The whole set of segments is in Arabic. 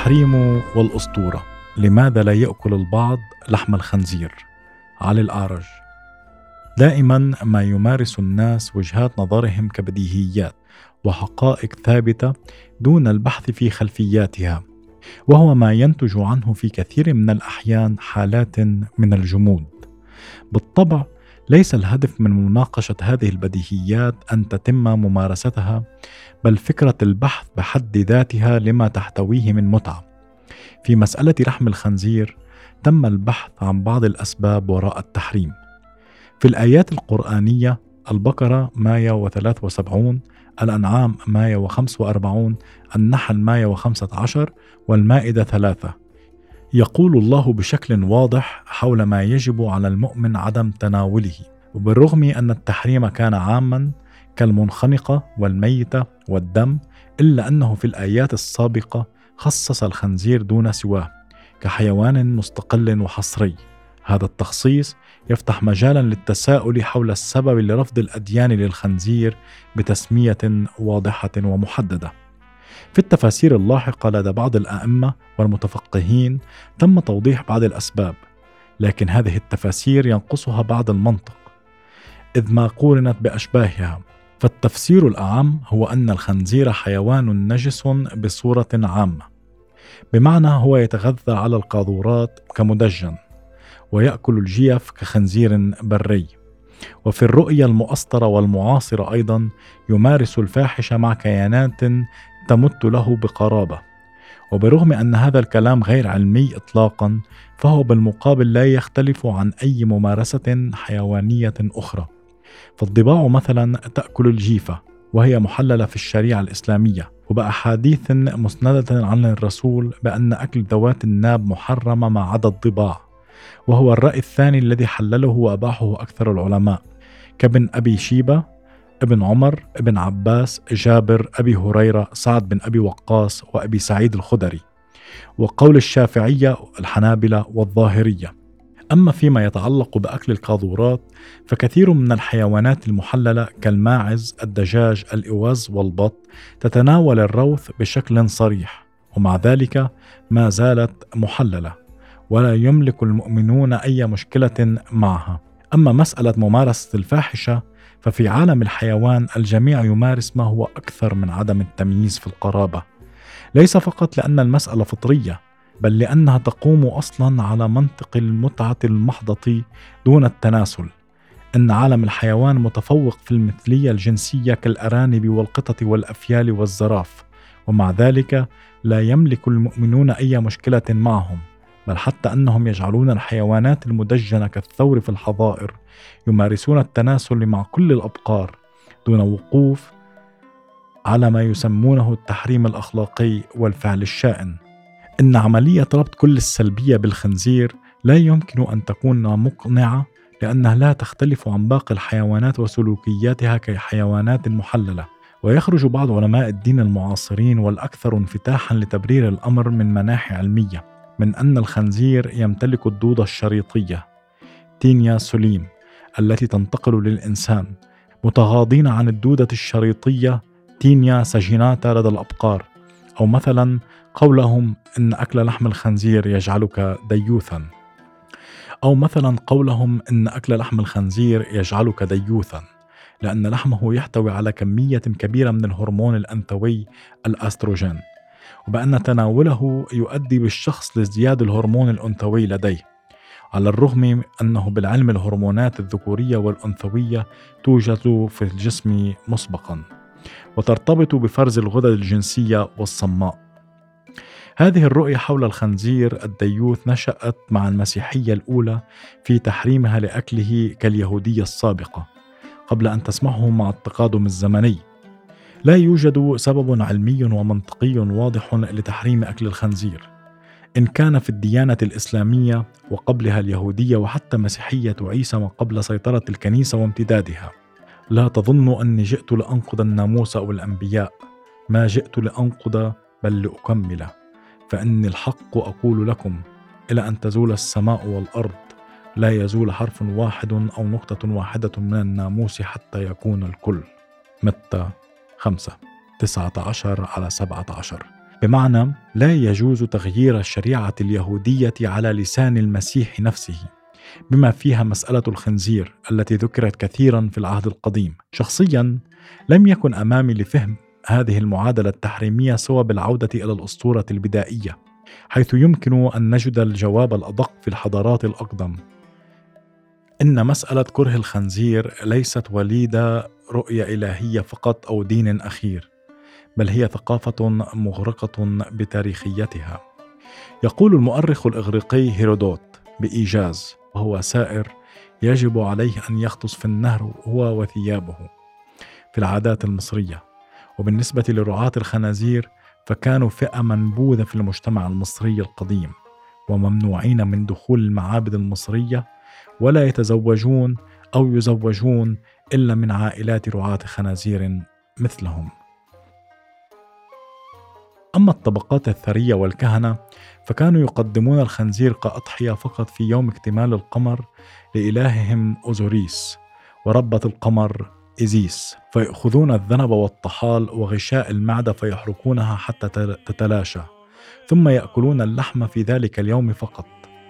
التحريم والأسطورة. لماذا لا يأكل البعض لحم الخنزير؟ علي الأعرج. دائما ما يمارس الناس وجهات نظرهم كبديهيات وحقائق ثابتة دون البحث في خلفياتها وهو ما ينتج عنه في كثير من الأحيان حالات من الجمود. بالطبع ليس الهدف من مناقشة هذه البديهيات أن تتم ممارستها بل فكرة البحث بحد ذاتها لما تحتويه من متعة. في مسألة لحم الخنزير تم البحث عن بعض الأسباب وراء التحريم. في الآيات القرآنية البقرة 173 الأنعام 145 النحل 115 والمائدة ثلاثة. يقول الله بشكل واضح حول ما يجب على المؤمن عدم تناوله وبالرغم أن التحريم كان عاما كالمنخنقة والميتة والدم إلا أنه في الآيات السابقة خصص الخنزير دون سواه كحيوان مستقل وحصري. هذا التخصيص يفتح مجالا للتساؤل حول السبب لرفض الأديان للخنزير بتسمية واضحة ومحددة. في التفاسير اللاحقة لدى بعض الأئمة والمتفقهين تم توضيح بعض الأسباب لكن هذه التفاسير ينقصها بعض المنطق. إذ ما قورنت بأشباهها فالتفسير الأعم هو أن الخنزير حيوان نجس بصورة عامة. بمعنى هو يتغذى على القاذورات كمدجن ويأكل الجيف كخنزير بري. وفي الرؤية المؤسطرة والمعاصرة أيضا يمارس الفاحشة مع كيانات تمت له بقرابة. وبرغم أن هذا الكلام غير علمي إطلاقا فهو بالمقابل لا يختلف عن أي ممارسة حيوانية أخرى. فالضباع مثلا تأكل الجيفة وهي محللة في الشريعة الإسلامية. وبأحاديث مسندة عن الرسول بأن أكل ذوات الناب محرمة ما عدا الضباع. وهو الرأي الثاني الذي حلله وأباحه أكثر العلماء. كابن أبي شيبة ابن عمر ابن عباس جابر أبي هريرة سعد بن أبي وقاص وأبي سعيد الخدري وقول الشافعية الحنابلة والظاهرية. أما فيما يتعلق بأكل القاذورات فكثير من الحيوانات المحللة كالماعز، الدجاج، الإوز والبط تتناول الروث بشكل صريح ومع ذلك ما زالت محللة ولا يملك المؤمنون أي مشكلة معها. أما مسألة ممارسة الفاحشة ففي عالم الحيوان الجميع يمارس ما هو أكثر من عدم التمييز في القرابة. ليس فقط لأن المسألة فطرية بل لأنها تقوم أصلا على منطق المتعة المحضة دون التناسل. إن عالم الحيوان متفوق في المثلية الجنسية كالأرانب والقطط والأفيال والزراف ومع ذلك لا يملك المؤمنون أي مشكلة معهم. بل حتى أنهم يجعلون الحيوانات المدجنة كالثور في الحظائر يمارسون التناسل مع كل الأبقار دون وقوف على ما يسمونه التحريم الأخلاقي والفعل الشائن. إن عملية ربط كل السلبية بالخنزير لا يمكن أن تكون مقنعة لأنها لا تختلف عن باقي الحيوانات وسلوكياتها كحيوانات محللة. ويخرج بعض علماء الدين المعاصرين والأكثر انفتاحا لتبرير الأمر من مناحي علمية. من أن الخنزير يمتلك الدودة الشريطية Taenia solium التي تنتقل للإنسان. متغاضين عن الدودة الشريطية Taenia saginata لدى الأبقار. أو مثلا قولهم إن أكل لحم الخنزير يجعلك ديوثا. أو مثلا قولهم إن أكل لحم الخنزير يجعلك ديوثا. لأن لحمه يحتوي على كمية كبيرة من الهرمون الأنثوي الأستروجين. وبأن تناوله يؤدي بالشخص لازدياد الهرمون الأنثوي لديه على الرغم أنه بالعلم الهرمونات الذكورية والأنثوية توجد في الجسم مسبقا وترتبط بفرز الغدد الجنسية والصماء. هذه الرؤية حول الخنزير الديوث نشأت مع المسيحية الأولى في تحريمها لأكله كاليهودية السابقة قبل أن تسمحه مع التقادم الزمني. لا يوجد سبب علمي ومنطقي واضح لتحريم أكل الخنزير. إن كان في الديانة الإسلامية وقبلها اليهودية وحتى مسيحية عيسى وقبل سيطرة الكنيسة وامتدادها. لا تظن أني جئت لانقض الناموس أو الأنبياء. ما جئت لانقض بل لأكمل. فإني الحق أقول لكم إلى أن تزول السماء والأرض لا يزول حرف واحد أو نقطة واحدة من الناموس حتى يكون الكل. متى؟ خمسة تسعة عشر على سبعة عشر بمعنى لا يجوز تغيير الشريعة اليهودية على لسان المسيح نفسه بما فيها مسألة الخنزير التي ذكرت كثيرا في العهد القديم. شخصيا لم يكن أمامي لفهم هذه المعادلة التحريمية سوى بالعودة إلى الأسطورة البدائية، حيث يمكن أن نجد الجواب الأدق في الحضارات الأقدم. إن مسألة كره الخنزير ليست وليدة رؤية إلهية فقط أو دين أخير، بل هي ثقافة مغرقة بتاريخيتها. يقول المؤرخ الإغريقي هيرودوت بإيجاز وهو سائر يجب عليه أن يغطس في النهر هو وثيابه في العادات المصرية وبالنسبة لرعاة الخنازير فكانوا فئة منبوذة في المجتمع المصري القديم وممنوعين من دخول المعابد المصرية ولا يتزوجون أو يزوجون إلا من عائلات رعاة خنازير مثلهم. أما الطبقات الثرية والكهنة فكانوا يقدمون الخنزير كأضحية فقط في يوم اكتمال القمر لإلههم أوزوريس وربة القمر إيزيس فيأخذون الذنب والطحال وغشاء المعدة فيحرقونها حتى تتلاشى ثم يأكلون اللحم في ذلك اليوم فقط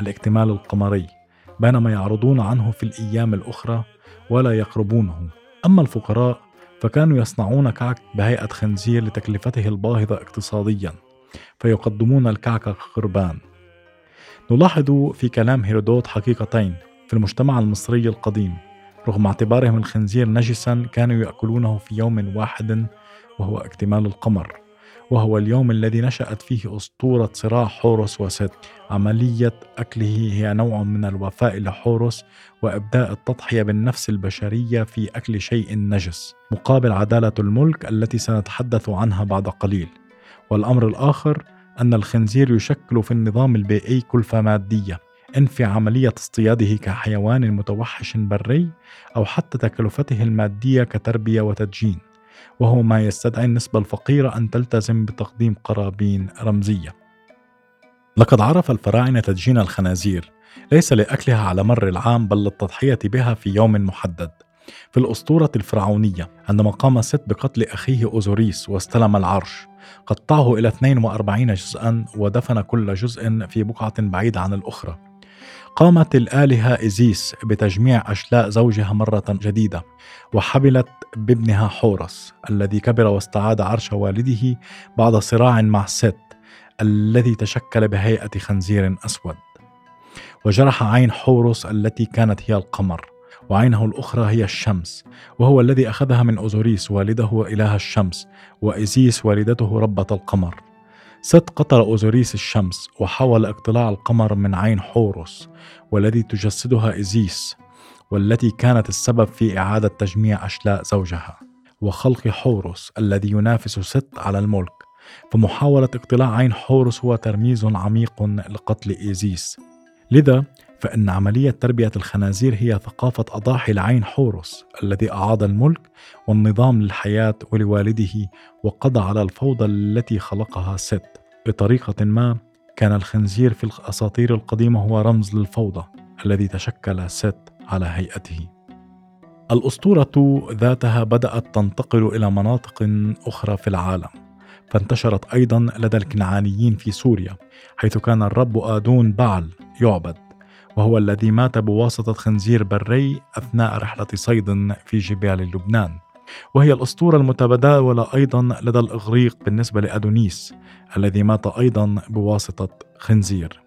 الاكتمال القمري. بينما يعرضون عنه في الأيام الأخرى ولا يقربونه. أما الفقراء فكانوا يصنعون كعك بهيئة خنزير لتكلفته الباهظة اقتصاديا فيقدمون الكعك كقربان نلاحظ في كلام هيرودوت حقيقتين في المجتمع المصري القديم. رغم اعتبارهم الخنزير نجسا كانوا يأكلونه في يوم واحد وهو اكتمال القمر. وهو اليوم الذي نشأت فيه أسطورة صراع حورس وست عملية أكله هي نوع من الوفاء لحورس وإبداء التضحية بالنفس البشرية في أكل شيء نجس مقابل عدالة الملك التي سنتحدث عنها بعد قليل. والأمر الآخر أن الخنزير يشكل في النظام البيئي كلفة مادية إن في عملية اصطياده كحيوان متوحش بري أو حتى تكلفته المادية كتربية وتدجين. وهو ما يستدعي النسبة الفقيرة أن تلتزم بتقديم قرابين رمزية. لقد عرف الفراعنة تدجين الخنازير ليس لأكلها على مر العام بل للتضحية بها في يوم محدد. في الأسطورة الفرعونية عندما قام ست بقتل أخيه أوزوريس واستلم العرش قطعه إلى 42 جزءا ودفن كل جزء في بقعة بعيدة عن الأخرى قامت الآلهة إيزيس بتجميع أشلاء زوجها مرة جديدة وحبلت بابنها حورس الذي كبر واستعاد عرش والده بعد صراع مع ست الذي تشكل بهيئة خنزير أسود. وجرح عين حورس التي كانت هي القمر وعينه الأخرى هي الشمس وهو الذي أخذها من أوزوريس والده إله الشمس وإيزيس والدته ربة القمر. ست قتل أوزوريس الشمس وحاول اقتلاع القمر من عين حورس والذي تجسدها إيزيس والتي كانت السبب في إعادة تجميع أشلاء زوجها وخلق حورس الذي ينافس ست على الملك. فمحاولة اقتلاع عين حورس هو ترميز عميق لقتل إيزيس لذا فإن عملية تربية الخنازير هي ثقافة أضاحي العين حورس الذي أعاد الملك والنظام للحياة ولوالده وقضى على الفوضى التي خلقها ست بطريقة ما كان الخنزير في الأساطير القديمة هو رمز للفوضى الذي تشكل ست على هيئته. الأسطورة ذاتها بدأت تنتقل إلى مناطق أخرى في العالم فانتشرت أيضا لدى الكنعانيين في سوريا حيث كان الرب آدون بعل يعبد وهو الذي مات بواسطة خنزير بري أثناء رحلة صيد في جبال لبنان. وهي الأسطورة المتداولة أيضا لدى الإغريق بالنسبة لأدونيس الذي مات أيضا بواسطة خنزير.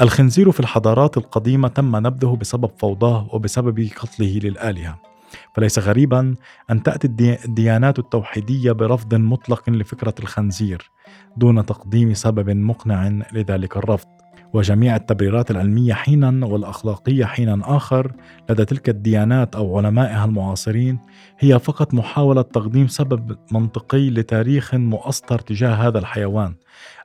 الخنزير في الحضارات القديمة تم نبذه بسبب فوضاه وبسبب قتله للآلهة. فليس غريبا أن تأتي الديانات التوحيدية برفض مطلق لفكرة الخنزير دون تقديم سبب مقنع لذلك الرفض. وجميع التبريرات العلمية حينا والأخلاقية حينا آخر لدى تلك الديانات أو علمائها المعاصرين هي فقط محاولة تقديم سبب منطقي لتاريخ مؤسطر تجاه هذا الحيوان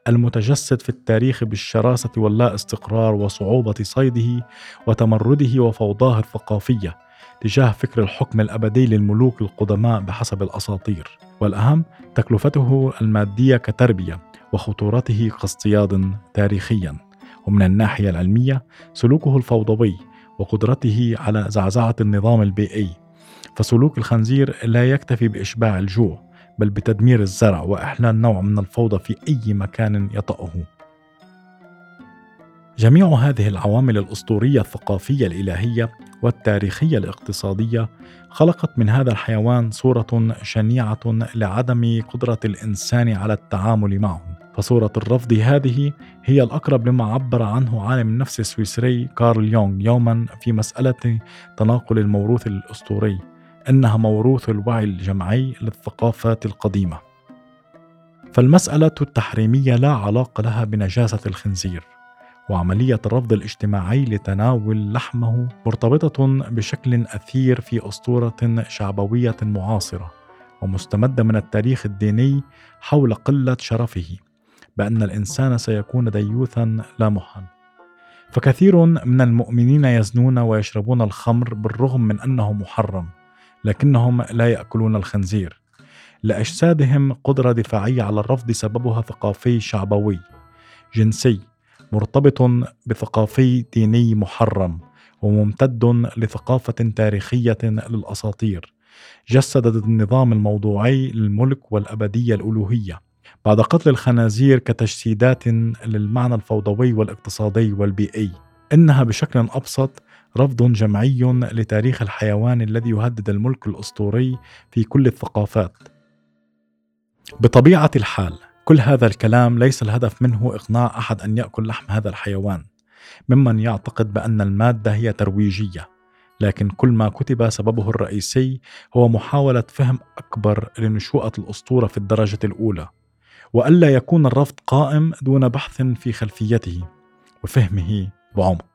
المتجسد في التاريخ بالشراسة واللا استقرار وصعوبة صيده وتمرده وفوضاه الثقافية تجاه فكر الحكم الأبدي للملوك القدماء بحسب الأساطير. والأهم تكلفته المادية كتربية وخطورته كاصطياد تاريخيا. ومن الناحية العلمية سلوكه الفوضوي وقدرته على زعزعة النظام البيئي. فسلوك الخنزير لا يكتفي بإشباع الجوع بل بتدمير الزرع وإحلال نوع من الفوضى في أي مكان يطأه. جميع هذه العوامل الأسطورية الثقافية الإلهية والتاريخية الاقتصادية خلقت من هذا الحيوان صورة شنيعة لعدم قدرة الإنسان على التعامل معه فصورة الرفض هذه هي الأقرب لما عبر عنه عالم النفس السويسري كارل يونغ يوما في مسألة تناقل الموروث الأسطوري إنها موروث الوعي الجمعي للثقافات القديمة. فالمسألة التحريمية لا علاقة لها بنجاسة الخنزير وعملية الرفض الاجتماعي لتناول لحمه مرتبطة بشكل أثير في أسطورة شعبوية معاصرة ومستمدة من التاريخ الديني حول قلة شرفه. بأن الإنسان سيكون ديوثا لا محا فكثير من المؤمنين يزنون ويشربون الخمر بالرغم من أنه محرم لكنهم لا يأكلون الخنزير. لأجسادهم قدرة دفاعية على الرفض سببها ثقافي شعبوي جنسي مرتبط بثقافي ديني محرم وممتد لثقافة تاريخية للأساطير. جسدت النظام الموضوعي للملك والأبدية الألوهية. بعد قتل الخنازير كتجسيدات للمعنى الفوضوي والاقتصادي والبيئي إنها بشكل أبسط رفض جمعي لتاريخ الحيوان الذي يهدد الملك الأسطوري في كل الثقافات. بطبيعة الحال كل هذا الكلام ليس الهدف منه إقناع أحد أن يأكل لحم هذا الحيوان ممن يعتقد بأن المادة هي ترويجية لكن كل ما كتب سببه الرئيسي هو محاولة فهم أكبر لنشوءة الأسطورة في الدرجة الأولى. وألا يكون الرفض قائم دون بحث في خلفيته وفهمه بعمق